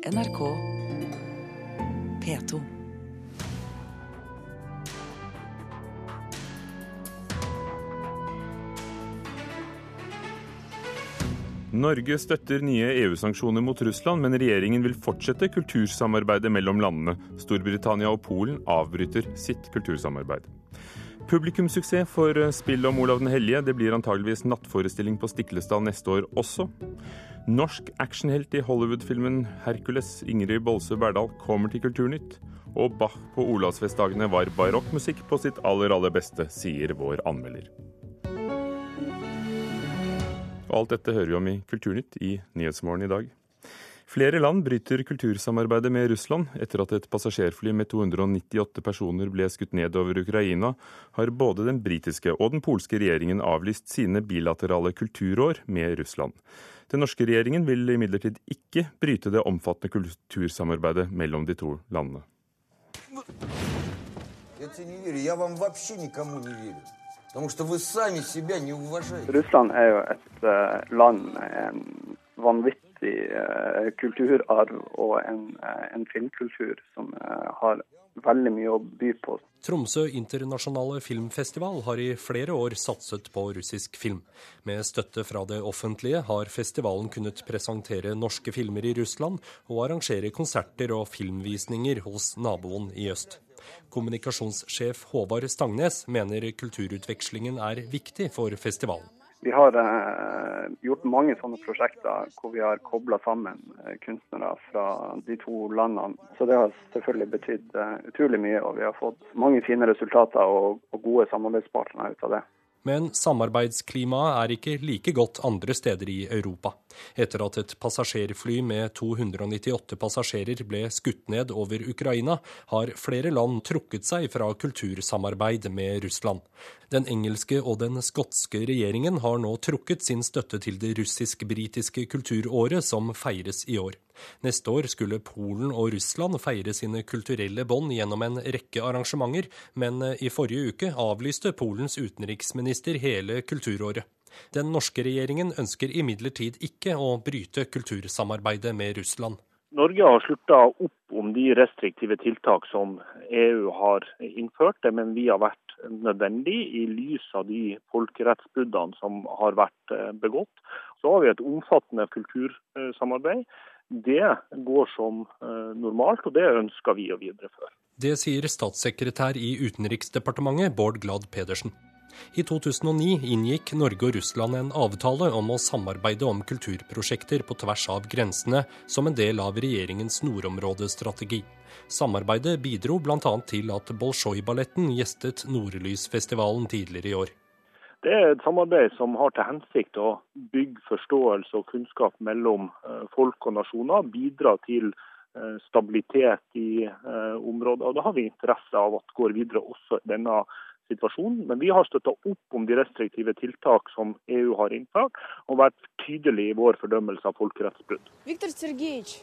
NRK P2. Norge støtter nye EU-sanksjoner mot Russland, men regjeringen vil fortsette kultursamarbeidet mellom landene. Storbritannia og Polen avbryter sitt kultursamarbeid. Publikumssuksess for spillet om Olav den hellige. Det blir antageligvis nattforestilling på Stiklestad neste år også. Norsk actionhelt i Hollywood-filmen 'Hercules', Ingrid Bolse Berdal, kommer til Kulturnytt. Og Bach på Olavsfestdagene var barokkmusikk på sitt aller, aller beste, sier vår anmelder. Og alt dette hører vi om i Kulturnytt i Nyhetsmorgen i dag. Flere land bryter kultursamarbeidet med Russland. Etter at et passasjerfly med 298 personer ble skutt ned over Ukraina, har både den britiske og den polske regjeringen avlyst sine bilaterale kulturår med Russland. Den norske regjeringen vil imidlertid ikke bryte det omfattende kultursamarbeidet mellom de to landene. Russland er jo et uh, land med en vanvittig uh, kulturarv og en, uh, en filmkultur som har veldig mye å by på. Tromsø internasjonale filmfestival har i flere år satset på russisk film. Med støtte fra det offentlige har festivalen kunnet presentere norske filmer i Russland og arrangere konserter og filmvisninger hos naboen i øst. Kommunikasjonssjef Håvard Stangnes mener kulturutvekslingen er viktig for festivalen. Vi har eh, gjort mange sånne prosjekter hvor vi har kobla sammen eh, kunstnere fra de to landene. Så det har selvfølgelig betydd eh, utrolig mye, og vi har fått mange fine resultater og, og gode samarbeidspartnere ut av det. Men samarbeidsklimaet er ikke like godt andre steder i Europa. Etter at et passasjerfly med 298 passasjerer ble skutt ned over Ukraina, har flere land trukket seg fra kultursamarbeid med Russland. Den engelske og den skotske regjeringen har nå trukket sin støtte til det russisk-britiske kulturåret som feires i år. Neste år skulle Polen og Russland feire sine kulturelle bånd gjennom en rekke arrangementer, men eh, i forrige uke avlyste Polens utenriksminister hele kulturåret. Den norske regjeringen ønsker imidlertid ikke å bryte kultursamarbeidet med Russland. Norge har slutta opp om de restriktive tiltak som EU har innført, men vi har vært nødvendig i lys av de folkerettsbruddene som har vært eh, begått. Så har vi et omfattende kultursamarbeid det går som eh, normalt, og det ønsker vi å videreføre. Det sier statssekretær i Utenriksdepartementet Bård Glad Pedersen. I 2009 inngikk Norge og Russland en avtale om å samarbeide om kulturprosjekter på tvers av grensene, som en del av regjeringens nordområdestrategi. Samarbeidet bidro bl.a. til at Bolsjoj-balletten gjestet Nordlysfestivalen tidligere i år. Det er et samarbeid som har til hensikt å bygge forståelse og kunnskap mellom eh, folk og nasjoner. Bidra til eh, stabilitet i eh, området. Og Da har vi interesse av at går videre også i denne situasjonen. Men vi har støtta opp om de restriktive tiltak som EU har innført, og vært tydelige i vår fordømmelse av folkerettsbrudd. Viktor Sergejevich,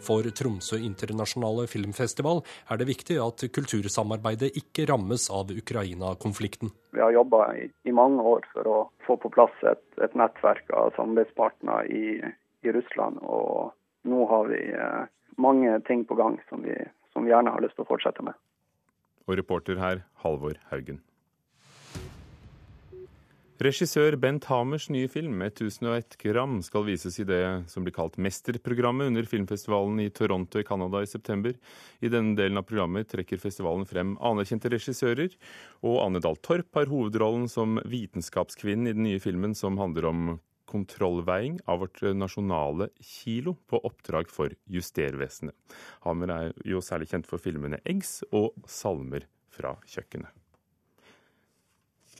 for Tromsø internasjonale filmfestival er det viktig at kultursamarbeidet ikke rammes av Ukraina-konflikten. Vi har jobba i, mange år for å få på plass et, et nettverk av samarbeidspartnere i, i, Russland. Og nå har vi eh, mange ting på gang som vi, som vi gjerne har lyst til å fortsette med. Og reporter her, Halvor Haugen. Regissør Bent Hamers nye film 1001 gram skal vises i det som blir kalt Mesterprogrammet under filmfestivalen i Toronto i Canada i september. I denne delen av programmet trekker festivalen frem anerkjente regissører, og Anne Dahl Torp har hovedrollen som vitenskapskvinnen i den nye filmen som handler om kontrollveiing av vårt nasjonale kilo på oppdrag for Justervesenet. Hamer er jo særlig kjent for filmene Eggs og Salmer fra kjøkkenet.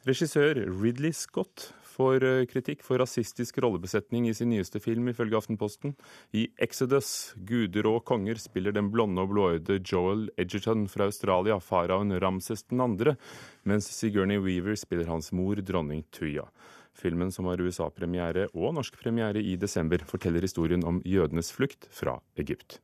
Regissør Ridley Scott får eh, kritikk for rasistisk rollebesetning i sin nyeste film, ifølge Aftenposten. I Exodus, guder og konger, spiller den blonde og blåøyde Joel Edgerton fra Australia faraoen Ramses 2., mens Sigourney Weaver spiller hans mor, dronning Tuya. Filmen, som har USA-premiere og norsk premiere i desember, forteller historien om jødenes flukt fra Egypt.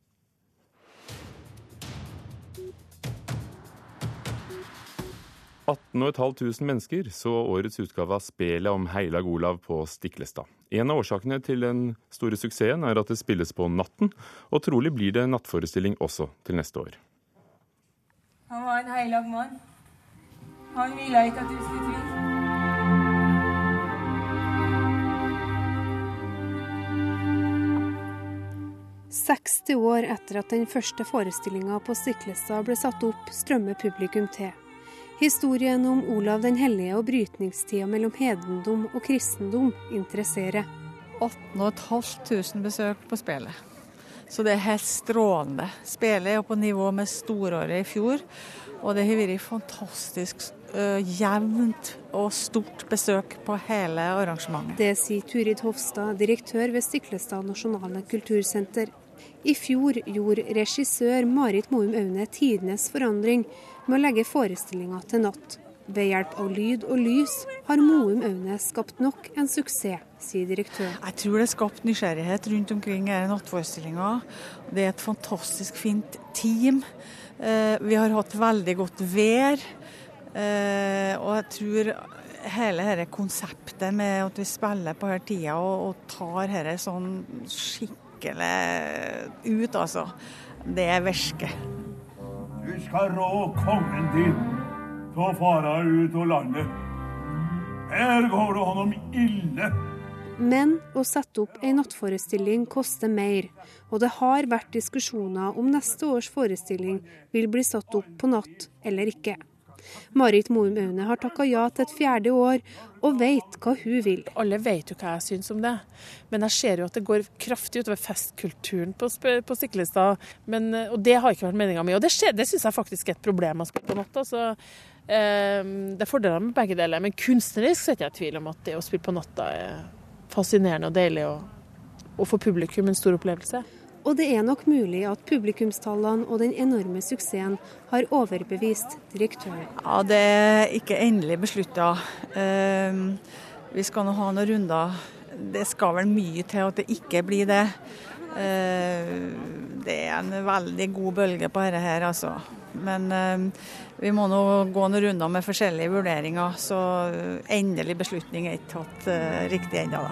18 500 mennesker så årets utgave av spelet om Heilag Olav på Stiklestad. En av årsakene til den store suksessen er at det spilles på natten, og trolig blir det nattforestilling også til neste år. Han var en heilag mann. Han ville ikke at du skulle tvile. 60 år etter at den første forestillinga på Stiklestad ble satt opp, strømmer publikum til. Historien om Olav den hellige og brytningstida mellom hedendom og kristendom interesserer. 8500 besøk på spillet. Så det er helt strålende. Spillet er på nivå med storåret i fjor. Og det har vært fantastisk uh, jevnt og stort besøk på hele arrangementet. Det sier Turid Hofstad, direktør ved Stiklestad nasjonale kultursenter. I fjor gjorde regissør Marit Moum Aune tidenes forandring med å legge forestillinga til natt. Ved hjelp av lyd og lys har Moum Aune skapt nok en suksess, sier direktør. Jeg tror det er skapt nysgjerrighet rundt omkring denne nattforestillinga. Det er et fantastisk fint team. Eh, vi har hatt veldig godt vær. Eh, og jeg tror hele dette konseptet med at vi spiller på denne tida og, tar dette sånn skikkelig ut, altså. Det er virke. Du skal rå kongen din til å fare ut av landet. Her går det honom ille. Men å sette opp ei nattforestilling koster mer, og det har vært diskusjoner om neste års forestilling vil bli satt opp på natt eller ikke. Marit Moum har takka ja til et fjerde år, og vet hva hun vil. Alle vet jo hva jeg syns om det, men jeg ser jo at det går kraftig utover festkulturen på, på Stiklestad. Men, og det har ikke vært meninga mi, og det, skjer, det syns jeg faktisk er et problem på natta. Så, eh, det er fordeler med begge deler, men kunstnerisk er jeg i tvil om at det å spille på natta er fascinerende og deilig, og, og for publikum en stor opplevelse. Og det er nok mulig at publikumstallene og den enorme suksessen har overbevist direktøren. Ja, Det er ikke endelig beslutta. Uh, vi skal nå ha noen runder. Det skal vel mye til at det ikke blir det. Uh, det er en veldig god bølge på dette her, altså. Men uh, vi må nå gå noen runder med forskjellige vurderinger, så endelig beslutning er ikke tatt eh, riktig ennå.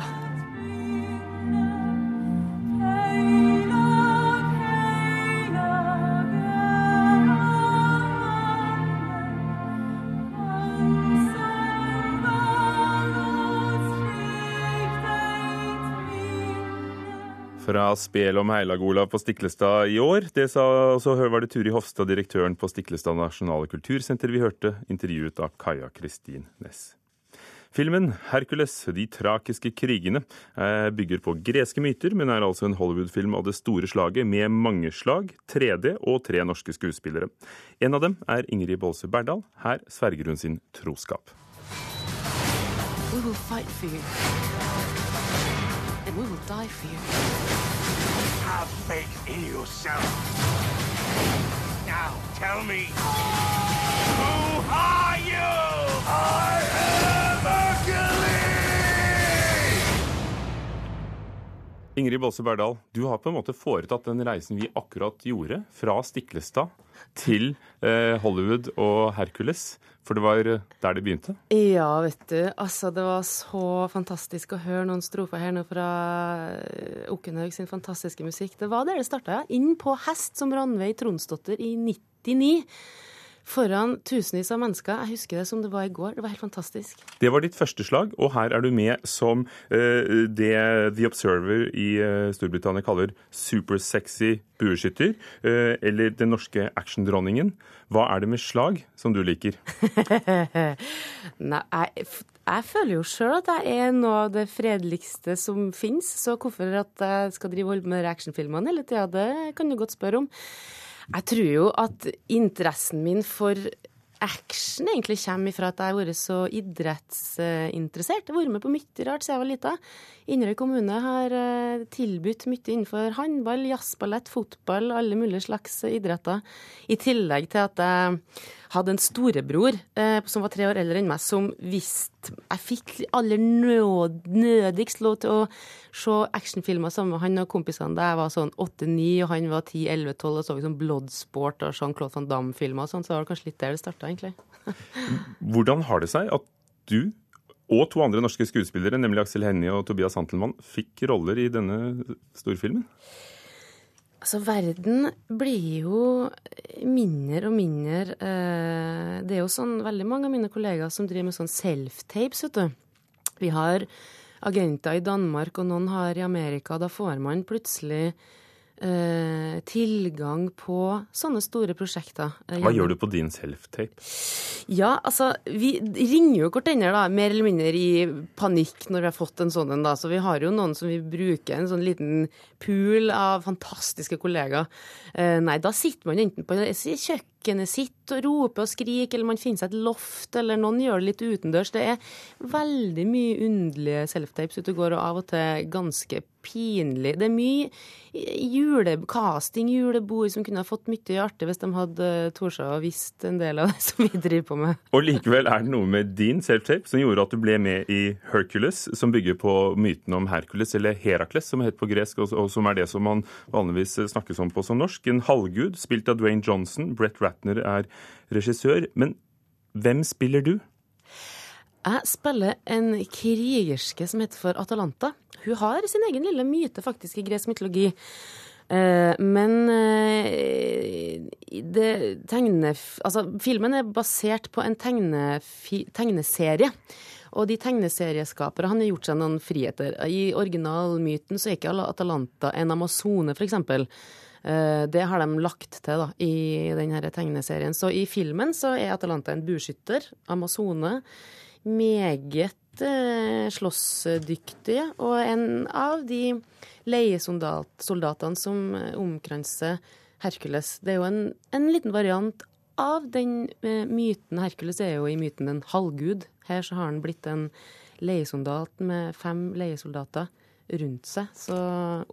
Fra spel om Heilag-Olav på Stiklestad i år. Det sa, også var Turi Hofstad, direktøren på Stiklestad nasjonale kultursenter, vi hørte, intervjuet av Kaja Kristin Næss. Filmen 'Hercules de trakiske krigene' bygger på greske myter, men er altså en Hollywood-film av det store slaget med mange slag, 3D og tre norske skuespillere. En av dem er Ingrid Bolse Berdal. Her sverger hun sin troskap. We will fight for you. We will die for you. Have faith in yourself. Now tell me, who are you? I am Hercules! Ingrid Bolse Berdal, du har på en måte foretatt den reisen vi akkurat gjorde, fra Stiklestad til eh, Hollywood og Hercules. For det var eh, der det begynte? Ja, vet du. Altså, det var så fantastisk å høre noen strofer her nå fra eh, Okkenhaug sin fantastiske musikk. Det var der det starta, ja. Inn på hest som Ranveig Tronsdotter i 99 foran tusenvis av mennesker. Jeg husker det som det var i går. Det var helt fantastisk. Det var ditt første slag, og her er du med som uh, det The Observer i uh, Storbritannia kaller supersexy bueskytter, uh, eller den norske actiondronningen. Hva er det med slag som du liker? Nei, jeg, jeg, føler jo sjøl at jeg er noe av det fredeligste som finnes, så hvorfor at jeg skal drive holde med actionfilmene hele tida, det kan du godt spørre om. Jeg tror jo at interessen min for action egentlig kommer ifra at jeg har vært så idrettsinteressert. Jeg har vært med på mye rart siden jeg var lita. Inderøy kommune har eh, tilbudt mye innenfor håndball, jazzballett, fotball, alle mulige slags idretter. I tillegg til at jeg hadde en storebror eh, som var tre år eldre enn meg, som visste Jeg fikk aller nød, nødigst lov til å se actionfilmer sammen med han og kompisene da jeg var sånn åtte-ni, og han var ti-elleve-tolv, og så vi sånn Bloodsport og Jean-Claude van Damme-filmer og sånn, så det var kanskje litt der det starta, egentlig. Hvordan har det seg at du og to andre norske skuespillere, nemlig Aksel Hennie og Tobias Hantelmann, fikk roller i denne storfilmen? Altså, verden blir jo mindre og mindre eh, Det er jo sånn veldig mange av mine kollegaer som driver med sånn self-tapes, vet du. Vi har agenter i Danmark, og noen har i Amerika. Da får man plutselig eh, tilgang på sånne store prosjekter. Eh, Hva gjør du på din self-tape? Ja, altså, vi ringer jo hverandre da, mer eller mindre i panikk når vi har fått en sånn en, da. Så vi har jo noen som vi bruker, en sånn liten pool av fantastiske kollegaer. Eh, nei, da sitter man enten på kjøkkenet sitt og roper og skriker, eller man finner seg et loft, eller noen gjør det litt utendørs. Det er veldig mye underlige self-tapes ute og går, og av og til ganske pinlig. Det er mye julecasting, julebord, som kunne ha fått mye artig hvis de hadde tort å visst en del av det som vi driver på med. Og likevel er det noe med din self-tape som gjorde at du ble med i Hercules, som bygger på myten om Hercules, eller Herakles, som het på gresk, og som er det som man vanligvis snakkes om på som norsk. En halvgud, spilt av Dwayne Johnson. Brett Ratner er regissør. Men hvem spiller du? Jeg spiller en krigerske som heter for Atalanta. Hun har sin egen lille myte faktisk i gresk mytologi. Eh, men eh, det tegne, altså, filmen er basert på en tegne, tegneserie. Og de tegneserieskapere han har gjort seg noen friheter. I originalmyten så er ikke Atalanta en amazone, f.eks. Eh, det har de lagt til da, i denne tegneserien. Så i filmen så er Atalanta en buskytter, amazone meget eh, slåssdyktige, og en av de leiesoldatene som eh, omkranser Hercules. Det er jo en, en liten variant av den eh, myten. Hercules er jo i myten en halvgud. Her så har han blitt en leiesoldat med fem leiesoldater rundt seg. Så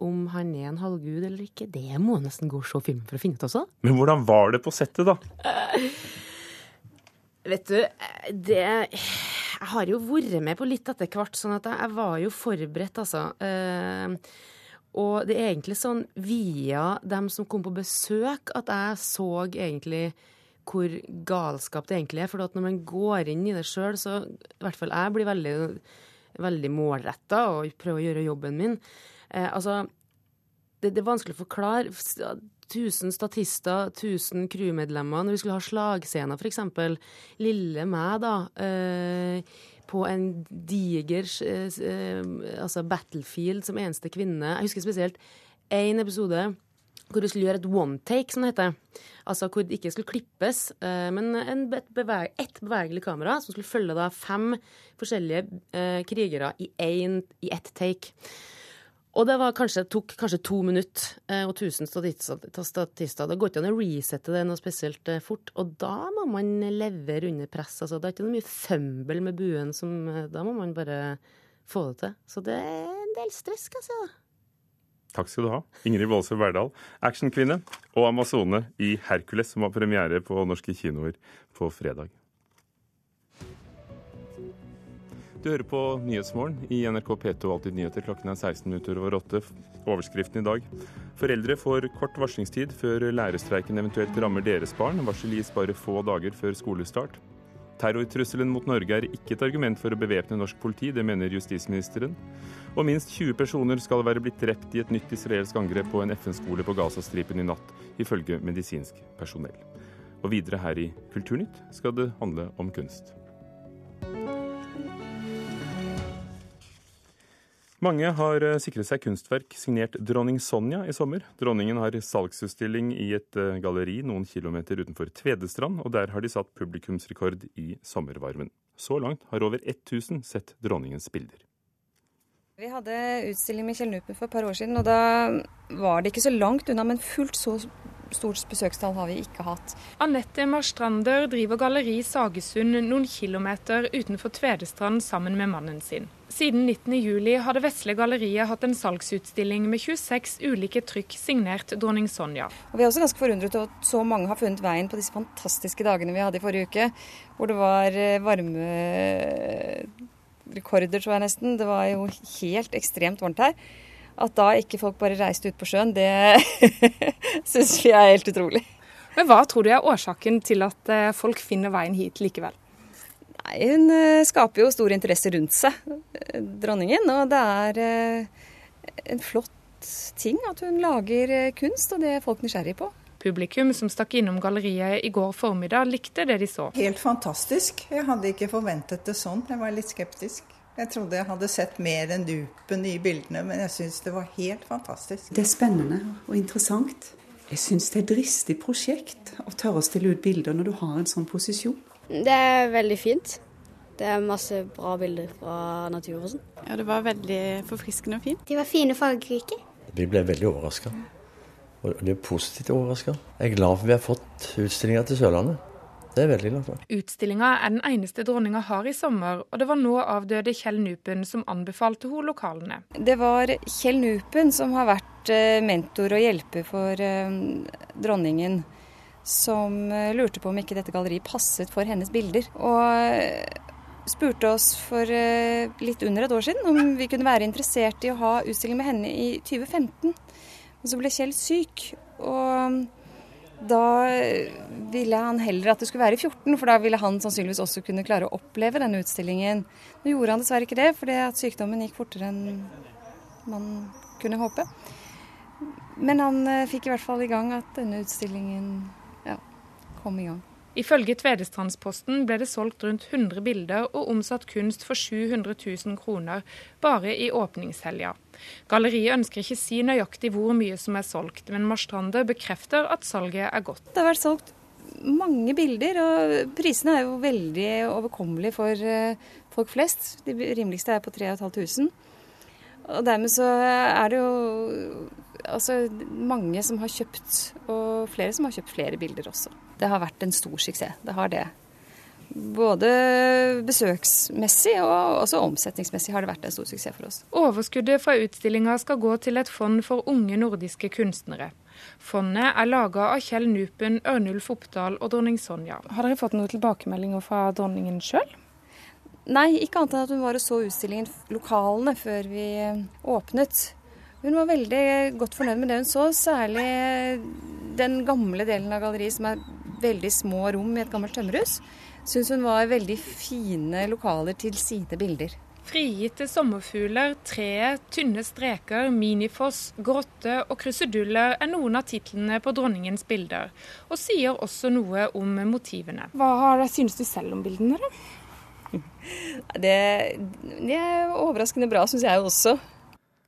om han er en halvgud eller ikke, det må jeg nesten gå og se filmen for å finne ut også. Men hvordan var det på settet, da? Uh, vet du, det jeg har jo vært med på litt etter hvert, sånn at jeg, var jo forberedt, altså. Uh, og det er egentlig sånn via dem som kom på besøk, at jeg så egentlig hvor galskap det egentlig er. For når man går inn i det sjøl, så i hvert fall jeg blir veldig, veldig målretta og prøver å gjøre jobben min. Eh, altså, det, det, er vanskelig å forklare. 1000 statister, 1000 crewmedlemmer. Når vi skulle ha slagscener, f.eks. Lille meg, da. Eh, på en diger eh, altså battlefield som eneste kvinne. Jeg husker spesielt én episode hvor du skulle gjøre et one take, som det heter. Altså hvor det ikke skulle klippes, eh, men en beveg, et bevegelig kamera som skulle følge da fem forskjellige eh, krigere i, en, i ett take. Og det kanskje, tok kanskje to minutter eh, og 1000 statister. Det går ikke an å resette det noe spesielt eh, fort. Og da må man levere under press. Altså, det er ikke noe mye fømbel med buen. Som, eh, da må man bare få det til. Så det er en del stress, skal jeg si. Takk skal du ha, Ingrid Wollsø Verdal, actionkvinne og amazone i Hercules, som har premiere på norske kinoer på fredag. Du hører på Nyhetsmorgen i NRK P2 Alltid nyheter. Klokken er 16 minutter over åtte. Overskriften i dag. Foreldre får kort varslingstid før lærerstreiken eventuelt rammer deres barn. Varsel gis bare få dager før skolestart. Terrortrusselen mot Norge er ikke et argument for å bevæpne norsk politi, det mener justisministeren. Og minst 20 personer skal være blitt drept i et nytt israelsk angrep på en FN-skole på Gazastripen i natt, ifølge medisinsk personell. Og videre her i Kulturnytt skal det handle om kunst. Mange har eh, sikret seg kunstverk signert dronning Sonja i sommer. Dronningen har salgsutstilling i et eh, galleri noen kilometer utenfor Tvedestrand, og der har de satt publikumsrekord i sommervarmen. Så langt har over 1000 sett dronningens bilder. Vi hadde utstilling med Kjell Nupen for et par år siden, og da var det ikke så langt unna, men fullt så stort besøkstall har vi ikke hatt. Anette Marstrander driver galleri Sagesund noen kilometer utenfor Tvedestrand sammen med mannen sin. Siden 19.07 har Det Vesle Galleriet hatt en salgsutstilling med 26 ulike trykk signert dronning Sonja. Og vi er også ganske forundret over at så mange har funnet veien på disse fantastiske dagene vi hadde i forrige uke, hvor det var varme varmerekorder, tror jeg nesten. Det var jo helt ekstremt varmt her. At da ikke folk bare reiste ut på sjøen, det syns vi er helt utrolig. Men hva tror du er årsaken til at eh, folk finner veien hit likevel? Nei, Hun eh, skaper jo stor interesse rundt seg, eh, dronningen. Og det er en flott ting at hun lager kunst, og det er folk nysgjerrige på. Publikum som stakk innom galleriet i går formiddag, likte det de så. Helt fantastisk. Jeg hadde ikke forventet det sånn. Jeg var litt skeptisk. Jeg trodde jeg hadde sett mer enn dupen i bildene, men jeg syns det var helt fantastisk. Det er spennende og interessant. Jeg syns det er et dristig prosjekt å tørre å stille ut bilder når du har en sånn posisjon. Det er veldig fint. Det er masse bra bilder fra naturen og sånn. Ja, det var veldig forfriskende og fint. De var fine og fargerike. Vi ble veldig overraska. Og det er positivt overraska. Jeg er glad for vi har fått utstillinga til Sørlandet. Det er jeg veldig glad for. Utstillinga er den eneste dronninga har i sommer, og det var nå avdøde Kjell Nupen som anbefalte henne lokalene. Det var Kjell Nupen som har vært eh, mentor og hjelper for eh, dronningen. Som eh, lurte på om ikke dette galleriet passet for hennes bilder. Og spurte oss for litt under et år siden om vi kunne være interessert i å ha utstilling med henne i 2015. Men så ble Kjell syk. og da ville han heller at det skulle være i 14, for da ville han sannsynligvis også kunne klare å oppleve denne utstillingen. Nå gjorde han dessverre ikke det, fordi at sykdommen gikk fortere enn man kunne håpe. Men han eh, fikk i hvert fall i gang at denne utstillingen kom i gang. Ifølge Tvedestrandsposten ble det solgt rundt 100 bilder og omsatt kunst for 700 000 kroner bare i åpningshelga. Galleriet ønsker ikke si nøyaktig hvor mye som er solgt, men Marstrande bekrefter at salget er godt. Det har vært solgt mange bilder, og prisene er jo veldig overkommelige for eh, folk flest. De rimeligste er på 3500. Og dermed så er det jo altså, mange som har kjøpt, og flere som har kjøpt flere bilder også. Det har vært en stor suksess. Det har det. Både besøksmessig og også omsetningsmessig har det vært en stor suksess for oss. Overskuddet fra utstillinga skal gå til et fond for unge nordiske kunstnere. Fondet er laga av Kjell Nupen, Ørnulf Oppdal og dronning Sonja. Har dere fått noen tilbakemeldinger fra dronningen sjøl? Nei, ikke annet enn at hun var og så utstillingen lokalene før vi åpnet. Hun var veldig godt fornøyd med det hun så, særlig den gamle delen av galleriet som er veldig små rom i et gammelt tømmerhus. Syns hun var veldig fine lokaler til sine bilder. Frigitte sommerfugler, treet, tynne streker, minifoss, grotte og kruseduller er noen av titlene på dronningens bilder, og sier også noe om motivene. Hva synes du selv om bildene, da? Det, det er overraskende bra, syns jeg også.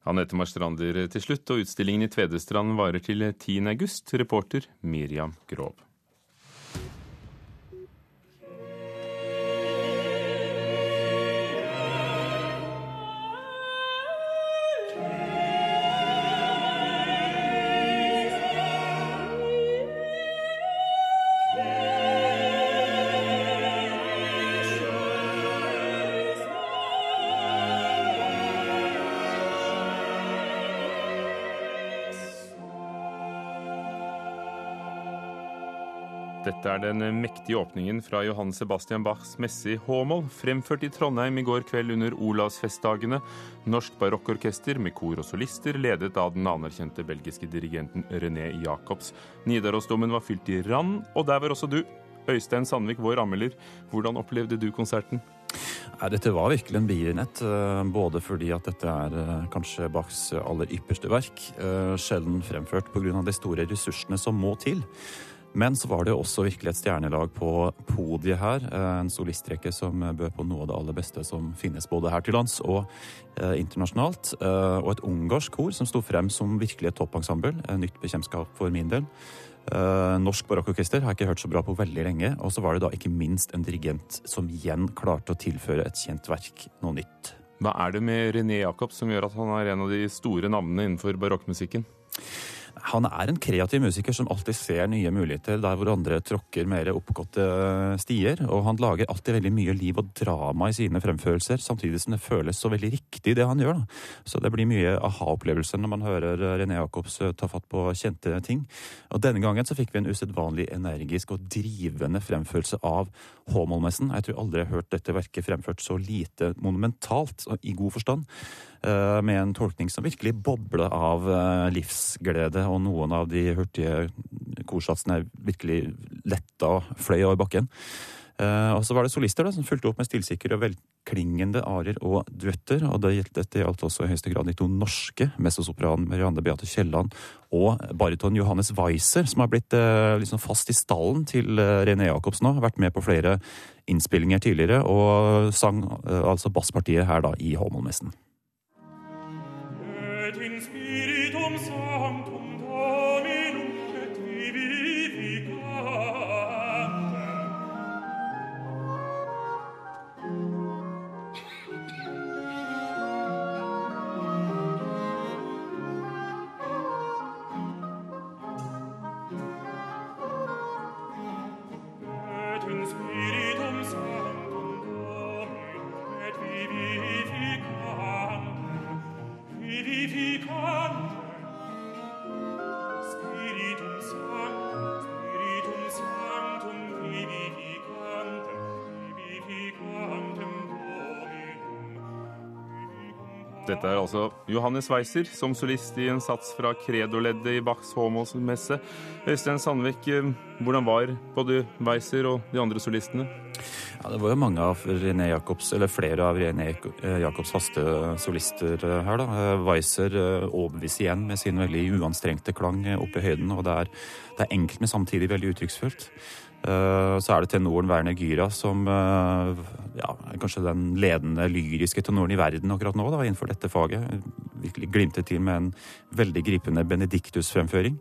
Anette Marstrander til slutt, og utstillingen i Tvedestrand varer til 10. august. Reporter Miriam Grov. Er den mektige åpningen fra Johan Sebastian Bachs messe i H-moll, fremført i Trondheim i går kveld under Olavsfestdagene. Norsk barokkorkester med kor og solister, ledet av den anerkjente belgiske dirigenten René Jacobs. Nidarosdomen var fylt i rand, og der var også du. Øystein Sandvik, vår anmelder, hvordan opplevde du konserten? Dette var virkelig en begivenhet, eh, både fordi at dette er eh, kanskje Bachs aller ypperste verk, eh, sjelden fremført pga. de store ressursene som må til. Men så var det også virkelig et stjernelag på podiet her. Eh, en solistrekke som bød på noe av det aller beste som finnes både her til lands og eh, internasjonalt. Eh, og et ungarsk kor som sto frem som virkelig et toppensemble. Nytt bekjentskap for min del. Eh, norsk barokkorkester har jeg ikke hørt så bra på veldig lenge. Og så var det da ikke minst en dirigent som igjen klarte å tilføre et kjent verk noe nytt. Hva er det med René Jacobs som gjør at han er en av de store navnene innenfor barokkmusikken? Han er en kreativ musiker som alltid ser nye muligheter der hvor andre tråkker mer oppgåtte stier. Og han lager alltid veldig mye liv og drama i sine fremførelser, samtidig som det føles så veldig riktig, det han gjør. da. Så det blir mye aha-opplevelser når man hører René Jacobs eh, ta fatt på kjente ting. Og denne gangen så fikk vi en usedvanlig energisk og drivende fremførelse av Håmålmessen. Jeg tror aldri jeg har hørt dette verket fremført så lite monumentalt, i god forstand. Eh, med en tolkning som virkelig bobler av eh, livsglede, og noen av de hurtige korsatsene virkelig letta og fløy over bakken. Eh, og så var det solister da, som fulgte opp med stilsikre og velklingende arier og duetter. Og det gjaldt, dette gjaldt også i høyeste grad de to norske, mezzosopranen Marianne Beate Kielland og bariton Johannes Weiser, som har blitt liksom fast i stallen til René Jacobsen nå. Vært med på flere innspillinger tidligere, og sang altså basspartiet her da i Holmenmessen. Dette er altså Johannes Weiser som solist i en sats fra Credo-leddet i Bachs Håmålsmesse. Øystein Sandvik, eh, hvordan var både Weiser og de andre solistene? Ja, Det var jo mange av René Jacobs, eller flere av René Jacobs faste solister eh, her. da. Eh, Weiser eh, overbeviser igjen med sin veldig uanstrengte klang eh, oppe i høyden. og Det er, det er enkelt, men samtidig veldig uttrykksfullt. Eh, Så er det tenoren Werner Gyra som eh, ja, er kanskje den ledende lyriske tenoren i verden akkurat nå da, innenfor dette faget. Virkelig glimtet til med en veldig gripende Benedictus-fremføring.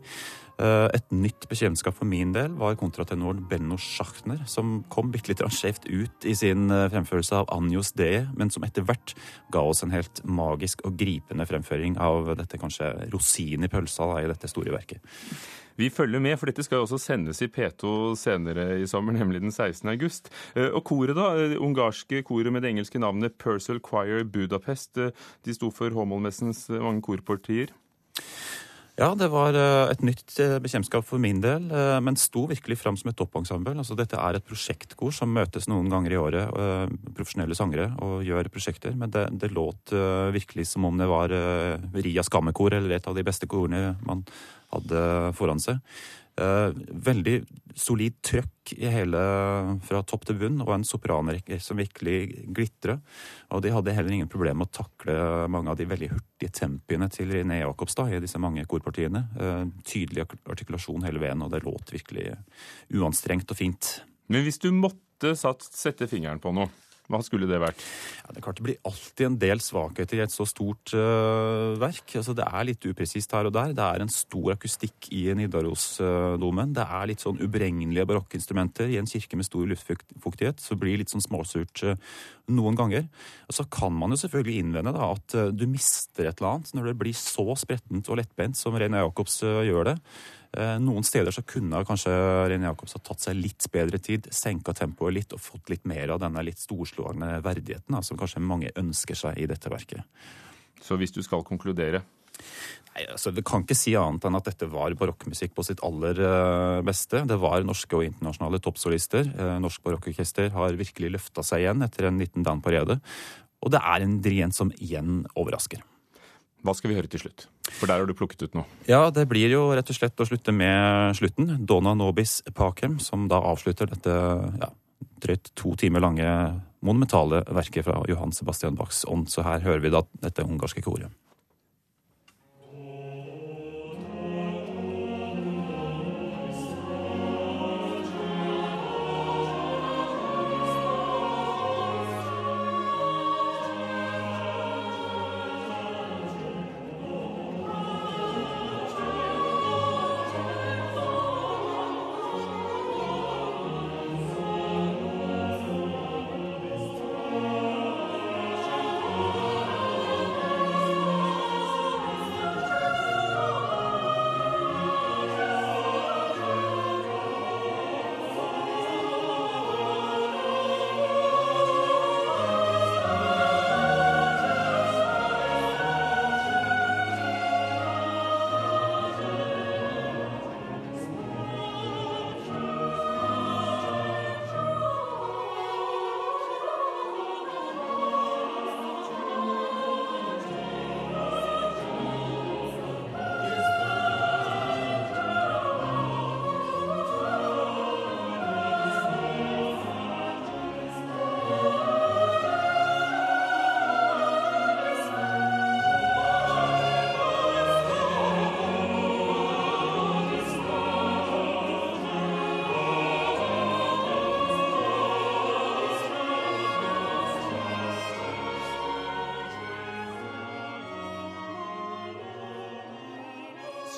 Eh, Et nytt bekjentskap for min del var kontratenoren Benno Schachner, som kom bitte litt skjevt ut i sin fremførelse av Anjos D., men som etter hvert ga oss en helt magisk og gripende fremføring av dette kanskje rosinen i pølsa da, i dette store verket. Vi følger med, for dette skal jo også sendes i P2 senere i sommer, nemlig den 16. august. Eh, Og koret, da? Det ungarske koret med det engelske navnet Purcell Choir Budapest. eh, De sto for Håmålmessens eh, mange korpartier. Ja, det var eh, et nytt eh, bekjentskap for min del, eh, men sto virkelig fram som et toppensemble. Altså, dette er et prosjektkor som møtes noen ganger i året, eh, profesjonelle sangere, og gjør prosjekter. Men det, det låt eh, virkelig som om det var eh, Ria Skammekor, eller et av de beste korene man hadde foran seg. Eh, veldig solid trøkk i hele fra topp til bunn, og en sopranrekke som virkelig glitrer. Og de hadde heller ingen problemer med å takle mange av de veldig hurtige tempiene til René Jacobs i disse mange korpartiene. Eh, tydelig artikulasjon hele veien, og det låt virkelig uanstrengt og fint. Men hvis du måtte sette fingeren på noe, hva skulle det vært? Ja, det er klart det blir alltid en del svakheter i et så stort uh, verk. Altså, det er litt upresist her og der. Det er en stor akustikk i Nidarosdomen. Det er litt sånn ubregnelige barokkinstrumenter i en kirke med stor luftfuktighet. Så blir det litt sånn småsurt uh, noen ganger. Og så kan man jo selvfølgelig innvende da, at uh, du mister et eller annet når det blir så sprettent og lettbent som René Jacobs gjør det. Eh, Noen steder så kunne kanskje René Jacobs ha tatt seg litt bedre tid, senka tempoet litt og fått litt mer av denne litt storslående verdigheten da, som kanskje mange ønsker seg i dette verket. Så hvis du skal konkludere? Nei, altså Vi kan ikke si annet enn at dette var barokkmusikk på sitt aller eh, beste. Det var norske og internasjonale toppsolister. Eh, Norsk barokkorkester har virkelig løfta seg igjen etter en liten Dan Parede. Og det er en dirigent som igjen overrasker. Hva skal vi høre til slutt? For der har du plukket ut noe. Ja, det blir jo rett og slett å slutte med slutten. Dona Nobis Pacem, som da avslutter dette ja, drøyt to timer lange monumentale verket fra Johan Sebastian Bachs ånd. Så her hører vi da dette ungarske koret.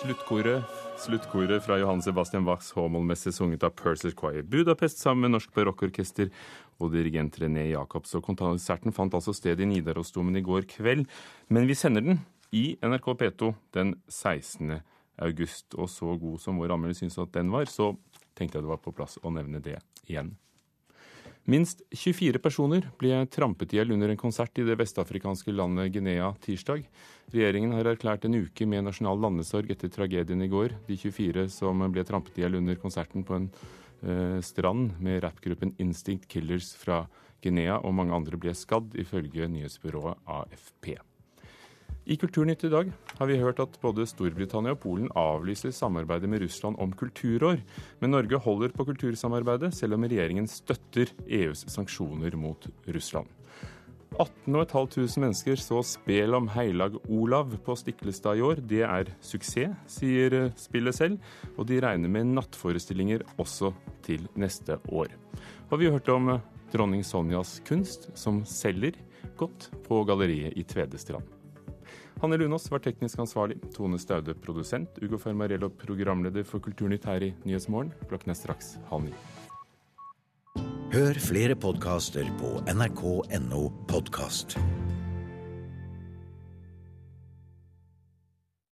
Sluttkoret, sluttkoret fra Johan Sebastian Bachs Håmålmesse sunget av Purser Choir Budapest sammen med Norsk Barokkorkester og dirigent René Jacobs. Og konserten fant altså sted i Nidarosdomen i går kveld, men vi sender den i NRK P2 den 16. august. Og så god som vår anmelder syns at den var, så tenkte jeg det var på plass å nevne det igjen. Minst 24 personer ble trampet i hjel under en konsert i det vestafrikanske landet Guinea tirsdag. Regjeringen har erklært en uke med nasjonal landesorg etter tragedien i går. De 24 som ble trampet i hjel under konserten på en eh, strand med rappgruppen Instinct Killers fra Guinea, og mange andre ble skadd, ifølge nyhetsbyrået AFP. I Kulturnytt i dag har vi hørt at både Storbritannia og Polen avlyser samarbeidet med Russland om kulturår. Men Norge holder på kultursamarbeidet, selv om regjeringen støtter EUs sanksjoner mot Russland. 18 500 mennesker så spel om Heilag Olav på Stiklestad i år. Det er suksess, sier spillet selv, og de regner med nattforestillinger også til neste år. Og vi har hørt om dronning Sonjas kunst, som selger godt på galleriet i Tvedestrand. Hanne Lunås var teknisk ansvarlig, Tone Staude produsent, Ugo Fermarello programleder for Kulturnytt her i Nyhetsmorgen. Klokken er straks halv ni. Hør flere podkaster på nrk.no podkast.